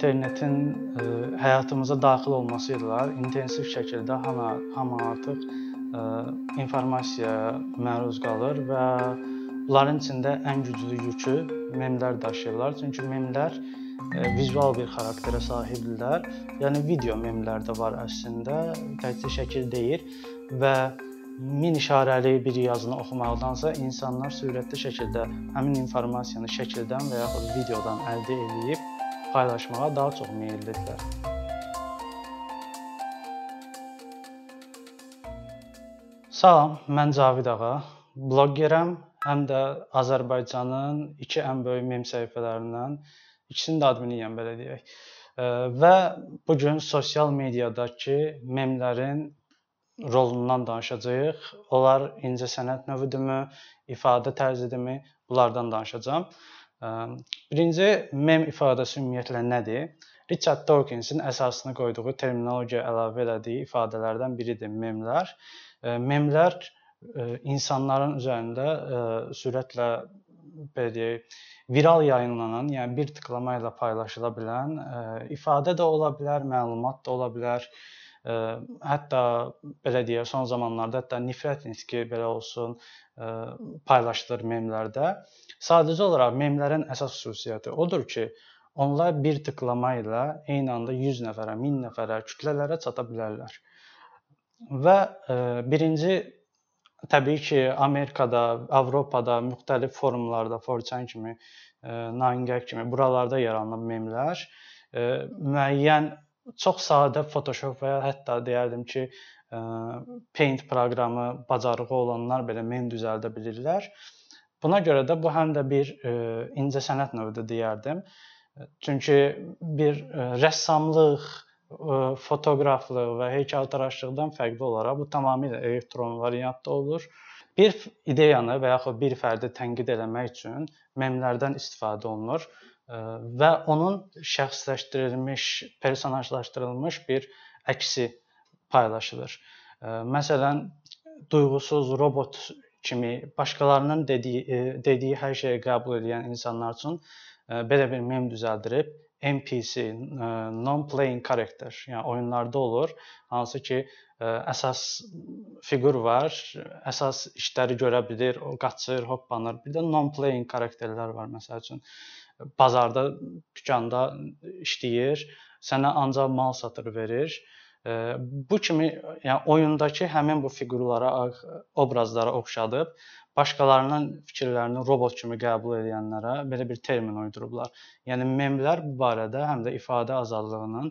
internetin ə, həyatımıza daxil olması ilə intensiv şəkildə hamı, hamı artıq ə, informasiyaya məruz qalır və bunların içində ən güclü yükü memlər daşıyırlar. Çünki memlər ə, vizual bir xarakterə sahibdirlər. Yəni video memlər də var əslində, təkcə şəkil deyil və min işarəli bir yazını oxumaqdansa insanlar sürətli şəkildə həmin informasiyanı şəkildən və yaxud videodan əldə edib paylaşmağa daha çox meyllidirlər. Salam, mən Cavid ağa. Bloqerəm, həm də Azərbaycanın iki ən böyük mem səhifələrindən ikisinin də adminiyəm belə deyək. Və bu gün sosial mediadakı memlərin rolundan danışacağıq. Onlar incəsənət növüdürmü, ifadə tərzidirmi? Bunlardan danışacağam. Birinci mem ifadəsi ümumiyyətlə nədir? Richard Dawkinsin əsasını qoyduğu terminologiya əlavə elədiyi ifadələrdən biridir memlər. Memlər insanların üzərində sürətlə belə deyək, viral yayımlanan, yəni bir tıklama ilə paylaşıla bilən ifadə də ola bilər, məlumat da ola bilər. Hətta belə deyək, son zamanlarda hətta nifrət nitqi belə olsun, paylaşılır memlərdə. Sadəcə olaraq memlərin əsas xüsusiyyəti odur ki, onlar bir tıklama ilə eyni anda 100 nəfərə, 1000 nəfərə, kütlələrə çata bilərlər. Və birinci təbii ki, Amerikada, Avropada müxtəlif forumlarda, 4chan kimi, 9gag kimi buralarda yaranan memlər müəyyən çox sadə Photoshop və ya hətta deyərdim ki, Paint proqramı bacarığı olanlar belə mem düzəldə bilirlər. Buna görə də bu həm də bir incəsənət növüdür deyərdim. Çünki bir rəssamlıq, fotoqraflıq və heykəltaraşlıqdan fərqli olaraq bu tamamilə elektron variantda olur. Bir ideyanı və yaxud bir fərdi tənqid etmək üçün memlərdən istifadə olunur və onun şəxsləşdirilmiş, personajlaşdırılmış bir əksi paylaşılır. Məsələn, duyğusuz robot kimi başqalarının dediyi dediyi hər şeyi qəbul edən insanlar üçün belə bir mem düzəldirib NPC, non-playing character, yəni oyunlarda olur, hansı ki əsas fiqur var, əsas işləri görə bilir, o qaçır, hoppanır. Bir də non-playing karakterlər var məsəl üçün. Bazarda, dükanda işləyir, sənə ancaq mal satır verir Bu kimi, yəni oyundakı həmin bu fiqurlara, obrazlara oxşadıb başqalarının fikirlərini robot kimi qəbul edənlərə belə bir termin uydurublar. Yəni memlər bu barədə həm də ifadə azadlığının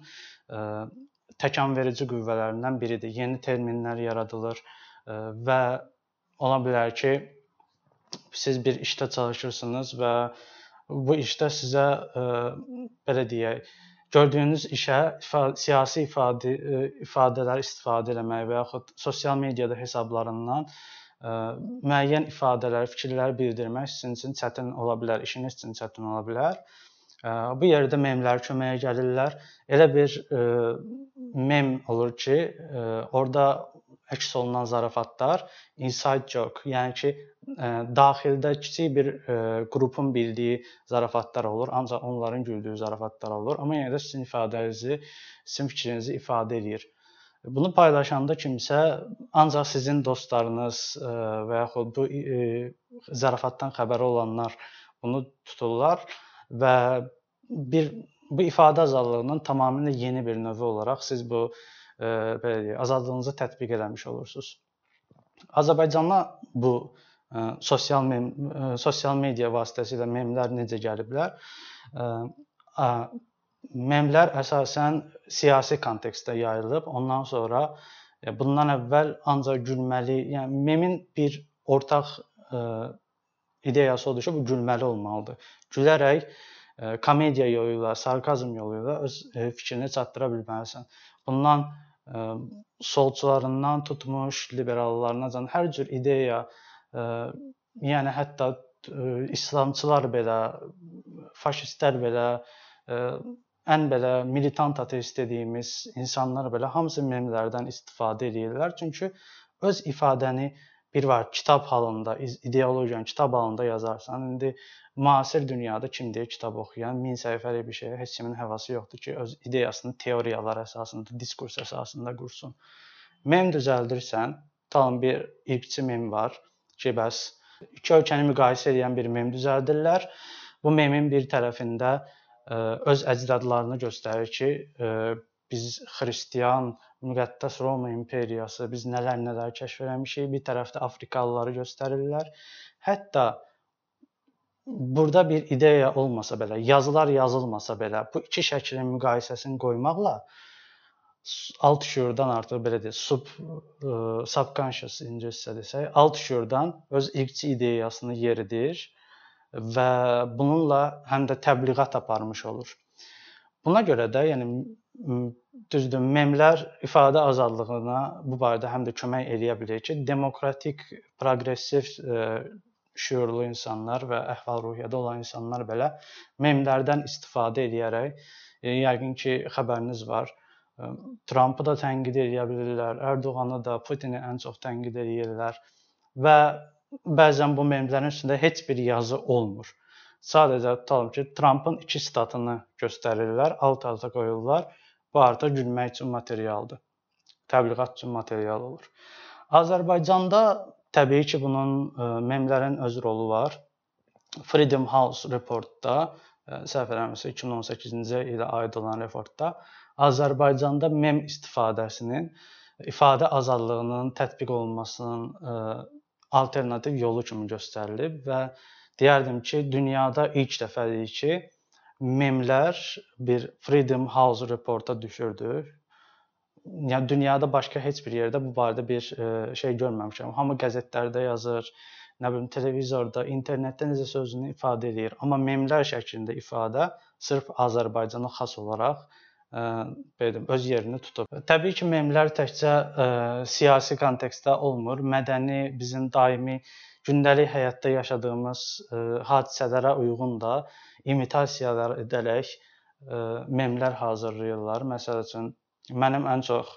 təkanverici qüvvələrindən biridir. Yeni terminlər yaradılır və ola bilər ki, siz bir işdə çalışırsınız və bu işdə sizə belə deyək, gördüyünüz işə ifadə, siyasi ifadə e, ifadələr istifadə etmək və yaxud sosial mediada hesablarından ə, e, müəyyən ifadələr, fikirlər bildirmək sizin üçün çətin ola bilər, işiniz üçün çətin ola bilər. Bu yerdə memlər köməyə gəlirlər. Elə bir mem olur ki, orada əks olunan zarafatlar inside joke, yəni ki, daxildə kiçik bir qrupun bildiyi zarafatlar olur, ancaq onların güldüyü zarafatlar olur, amma yenə də sizin ifadənizi, sizin fikrinizi ifadə eləyir. Bunu paylaşanda kimsə ancaq sizin dostlarınız ə, və yaxud bu ə, zarafatdan xəbəri olanlar bunu tuturlar və bir bu ifadə azadlığının tamamilə yeni bir növü olaraq siz bu belə deyək, azadlığınızı tətbiq eləmiş olursunuz. Azərbaycana bu sosial mem sosial media vasitəsilə memlər necə gəliblər? Ə, memlər əsasən siyasi kontekstdə yayılıb. Ondan sonra bundan əvvəl ancaq gülməli, yəni memin bir ortaq ə, ideyası odur ki, bu gülməli olmalıdır. Gülərək ə, komediya yolu ilə, sarkazm yolu ilə öz ə, fikrini çatdıra bilməlisən. Bundan solçularından tutmuş liberallarınacan hər cür ideya, yəni hətta islamçılar belə, faşistlər belə, ən belə militant ateist dediyimiz insanlar belə hamısı memlərdən istifadə edirlər. Çünki öz ifadəni bir var kitab halında, ideologiyanı kitab halında yazarsan, indi müasir dünyada kim deyir kitab oxuyan 1000 səhifəlik bir şeyə heç kimin həvası yoxdur ki, öz ideyasını teoriyalar əsasında, diskurs əsasında qursun. Mem düzəldirsən, tam bir irqçi mem var ki, bəs iki ölkəni müqayisə edən bir mem düzəldirlər. Bu memin bir tərəfində öz əcdadlarını göstərir ki, biz xristian müqəddəs Roma imperiyası, biz nələr nələr kəşf eləmişik. Bir tərəfdə Afrikalıları göstərirlər. Hətta burada bir ideya olmasa belə, yazılar yazılmasa belə, bu iki şəklin müqayisəsini qoymaqla alt şuurdan artıq belə deyək, sub ə, subconscious ingiliscə desək, alt şuurdan öz irqçi ideyasını yeridir və bununla həm də təbliğat aparmış olur. Buna görə də, yəni düzdür, memlər ifadə azadlığına bu barədə həm də kömək eləyə bilər ki, demokratik, proqressiv e, şüurlu insanlar və əhval-ruhiyyədə olan insanlar belə memlərdən istifadə edərək, e, yəqin ki, xəbəriniz var, e, Trampı da tənqid edə bilirlər, Ərdoğanı da, Putini ən çox tənqid edirlər və bəzən bu memlərin üstündə heç bir yazı olmur. Sadəcə tutalım ki, Trampın iki statını göstərirlər, alt-alta qoyurlar. Bu artıq gülmək üçün materialdır. Təbliğat üçün material olur. Azərbaycanda təbii ki, bunun e, memlərin öz rolu var. Freedom House reportda, e, səhv eləmirəmsə 2018-ci ilə aid olan reportda Azərbaycanda mem istifadəsinin ifadə azadlığının tətbiq olunmasının e, alternativ yolu kimi göstərilib və deyərdim ki, dünyada ilk dəfədir ki, memlər bir Freedom House reporta düşürdü. Yəni dünyada başqa heç bir yerdə bu barədə bir e, şey görməmişəm. Hamı qəzetlərdə yazır, nə bilim televizorda, internetdə necə sözünü ifadə eləyir, amma memlər şəklində ifadə sırf Azərbaycana xas olaraq belə öz yerini tutub. Təbii ki, memlər təkcə ə, siyasi kontekstdə olmur, mədəni, bizim daimi gündəlik həyatda yaşadığımız ə, hadisələrə uyğun da imitasiyalar edərək ə, memlər hazırlayırlar. Məsəl üçün mənim ən çox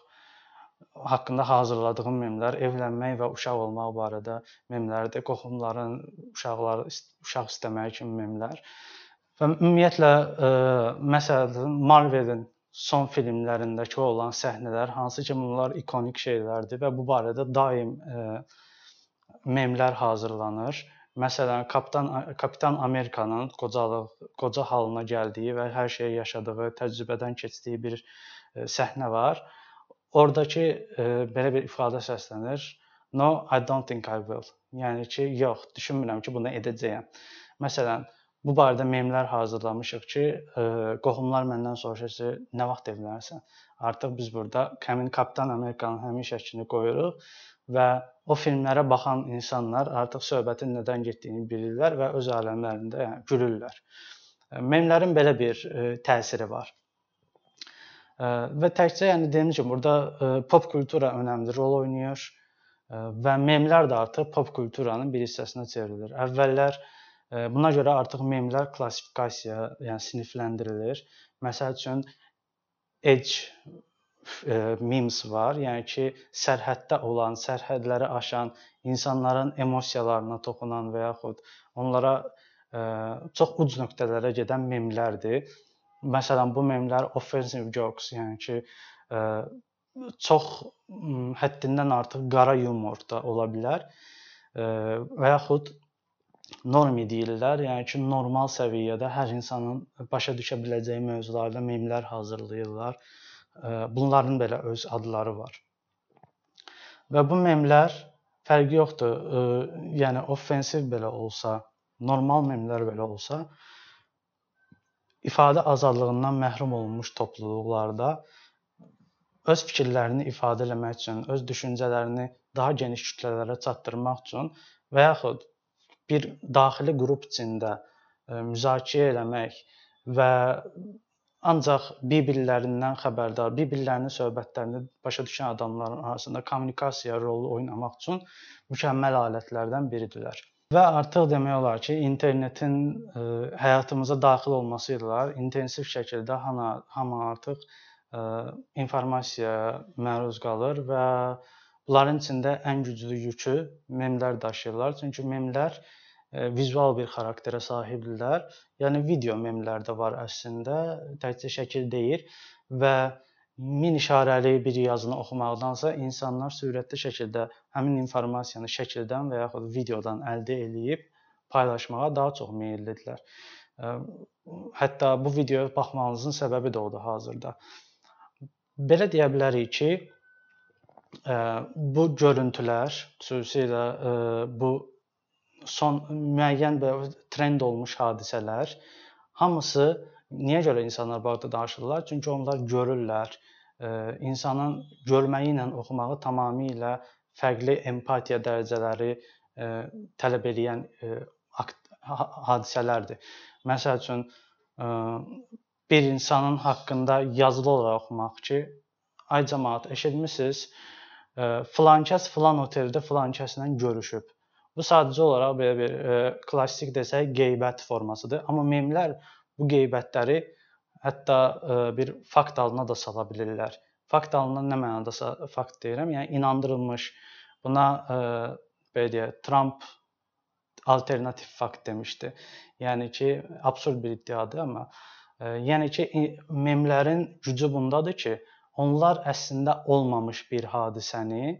haqqında hazırladığım memlər evlənmək və uşaq olmaq barədə memlərdir. Qohumların uşaqları uşaq istəməyi kimi memlər. Və ümumiyyətlə ə, məsələn Marvelin son filmlərindəki olan səhnələr hansı ki bunlar ikonik şeylərdir və bu barədə daim ə, memlər hazırlanır. Məsələn, Kapitan Kapitan Amerikanın qocalıq, qoca halına gəldiyi və hər şeyi yaşadığı, təcrübədən keçdiyi bir e, səhnə var. Oradakı e, belə bir ifadə səslənir. No, I don't think I will. Yəni ki, yox, düşünmürəm ki, bunu edəcəyəm. Məsələn, bu barədə memlər hazırlamışıq ki, e, qohumlar məndən soruşur ki, nə vaxt evlənərsən? Artıq biz burada həmin Kapitan Amerikanın həmin şəklini qoyuruq və o filmlərə baxan insanlar artıq söhbətin nədən getdiyini bilirlər və öz aləmlərində yəni gülürlər. Memlərin belə bir e, təsiri var. E, və təkcə yəni dediyim kimi burada e, pop kultura önəmli rol oynayır və memlər də artıq pop kulturanın bir hissəsinə çevrilir. Əvvəllər buna görə artıq memlər klassifikasiya, yəni sinifləndirilir. Məsəl üçün edge E, memes var. Yəni ki, sərhəddə olan, sərhədləri aşan, insanların emosiyalarına toxunan və yaxud onlara e, çox uc nöqtələrə gedən memlərdir. Məsələn, bu memlər offensive jokes, yəni ki, e, çox həddindən artıq qara yumor da ola bilər. Və yaxud normi deyirlər. Yəni ki, normal səviyyədə hər insanın başa düşə biləcəyi mövzularda memlər hazırlayırlar. Bunların belə öz adları var. Və bu memlər fərqi yoxdur. Yəni offensiv belə olsa, normal memlər belə olsa, ifadə azadlığından məhrum olunmuş topluluqlarda öz fikirlərini ifadə etmək üçün, öz düşüncələrini daha geniş kütlələrə çatdırmaq üçün və yaxud bir daxili qrup içində müzakirə eləmək və Ancaq bir-birlərindən xəbərdar, bir-birlərinin söhbətlərini başa düşən adamların arasında kommunikasiya rolu oynamaq üçün mükəmməl alətlərdən biridirlər. Və artıq demək olar ki, internetin ə, e, həyatımıza daxil olması ilə intensiv şəkildə hamı, hamı artıq ə, e, informasiyaya məruz qalır və Bunların içində ən güclü yükü memlər daşıyırlar. Çünki memlər e, vizual bir xarakterə sahibdirlər. Yəni video memlər də var əslində, təkcə şəkil deyil və min işarəli bir yazını oxumaqdansa insanlar sürətli şəkildə həmin informasiyanı şəkildən və yaxud videodan əldə eləyib paylaşmağa daha çox meyllidirlər. Hətta bu videoya baxmağınızın səbəbi də odur hazırda. Belə deyə bilərik ki, bu görüntülər, xüsusilə bu son müəyyən bir trend olmuş hadisələr hamısı niyə görə insanlar barədə danışırlar? Çünki onlar görürlər. İnsanın görməyi ilə oxumağı tamamilə fərqli empatiya dərəcələri tələb edən hadisələrdir. Məsəl üçün bir insanın haqqında yazılı olaraq oxumaq ki, ay cəmaət eşitmisiniz? Filan kəs filan oteldə filan kəslə görüşüb. Bu sadəcə olaraq belə bir klassik desək qeybət formasıdır. Amma memlər bu qeybətləri hətta bir fakt halına da sala bilirlər. Fakt halına nə mənada fakt deyirəm? Yəni inandırılmış buna belə deyək, Trump alternativ fakt demişdi. Yəni ki, absurd bir iddiadır, amma e, yəni ki, memlərin gücü bundadır ki, onlar əslində olmamış bir hadisəni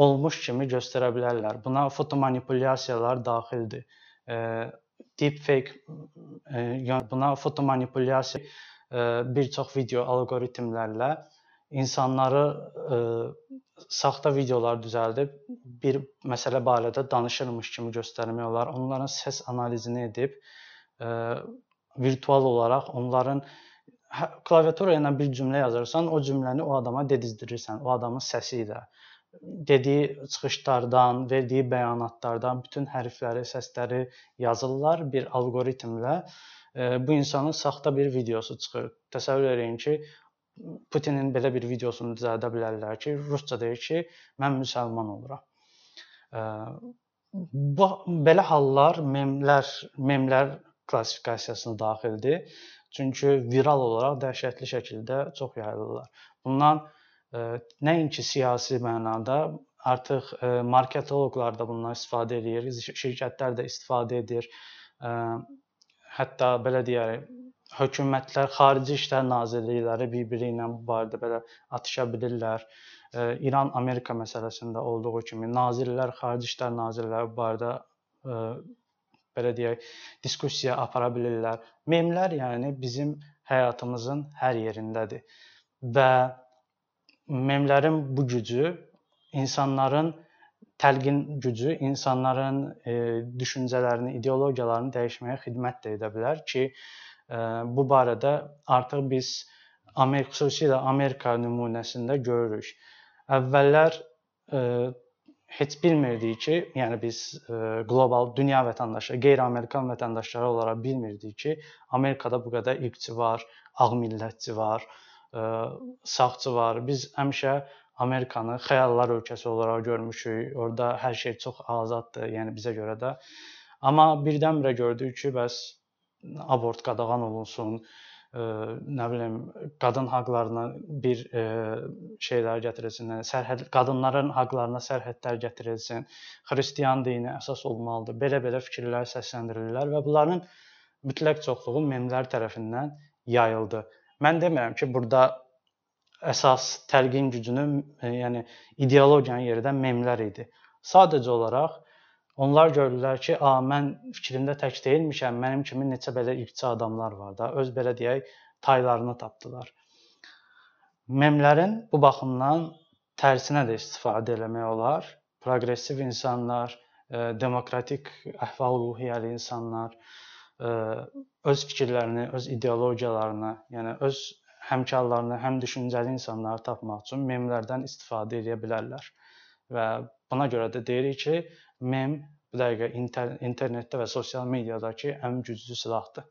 olmuş kimi göstərə bilərlər. Buna foto manipulyasiyalar daxildir. E, deepfake e, buna foto manipulyasiya bir çox video alqoritmlərlə insanları saxta videolar düzəldib bir məsələ barədə danışırmış kimi göstərmək olar. Onların səs analizini edib ə, virtual olaraq onların hə, klaviatura ilə bir cümlə yazırsan, o cümləni o adama dedizdirirsən, o adamın səsi ilə dediyi çıxışlardan, verdiyi bəyanatlardan bütün hərfləri, səsləri yazırlar bir alqoritmlə. Bu insanın saxta bir videosu çıxır. Təsəvvür eləyin ki, Putinin belə bir videosunu düzəldə bilərlər ki, rusca deyir ki, mən müsəlman oluram. Bu belə hallar memlər, memlər klassifikasiyasına daxildir. Çünki viral olaraq dəhşətli şəkildə çox yayılırlar. Bundan nəinki siyasi mənada, artıq marketoloqlar da bundan istifadə edir, şirkətlər də istifadə edir. Hətta belə deyək, hökumətlər, xarici işlər nazirlikləri bir-biri ilə bu barədə belə atışa bilirlər. İran Amerika məsələsində olduğu kimi nazirlər, xarici işlər nazirləri bu barədə belə deyək, diskussiya apara bilirlər. Memlər yəni bizim həyatımızın hər yerindədir. Və memlərin bu gücü insanların təlqin gücü insanların e, düşüncələrini, ideologiyalarını dəyişməyə xidmət də edə bilər ki, Bu barədə artıq biz Amerika, xüsusilə Amerika nümunəsində görürük. Əvvəllər heç bilmirdik ki, yəni biz qlobal dünya vətəndaşı, qeyri-Amerikan vətəndaşları olaraq bilmirdik ki, Amerikada bu qədər irqçi var, ağ millətçi var, sağçı var. Biz həmişə Amerikanı xəyallar ölkəsi olaraq görmüşük. Orda hər şey çox azaddır, yəni bizə görə də. Amma birdən-birə gördük ki, bəs abort qadağan olunsun, ə, nə bilim, qadın haqqlarına bir ə, şeylər gətirilsin, sərhəd qadınların haqqlarına sərhədlər gətirilsin, xristian dini əsas olmalıdır. Belə-belə fikirlər səsləndirilirlər və bunların mütləq çoxluğu memlər tərəfindən yayıldı. Mən demirəm ki, burada əsas təlqin gücünü, yəni ideologiyanın yeri də memlər idi. Sadəcə olaraq Onlar gördülər ki, a mən fikrimdə tək deyilmişəm, mənim kimi neçə belə irqçi adamlar var da, öz belə deyək, taylarını tapdılar. Memlərin bu baxımdan tərsinə də istifadə eləmək olar. Proqressiv insanlar, e, demokratik əhval-ruhiyyəli insanlar e, öz fikirlərini, öz ideologiyalarını, yəni öz həmkarlarını, həm düşüncəli insanları tapmaq üçün memlərdən istifadə edə bilərlər. Və buna görə də deyirik ki, mem bu dəqiqə inter internetdə və sosial mediadakı ən güclü silahdır.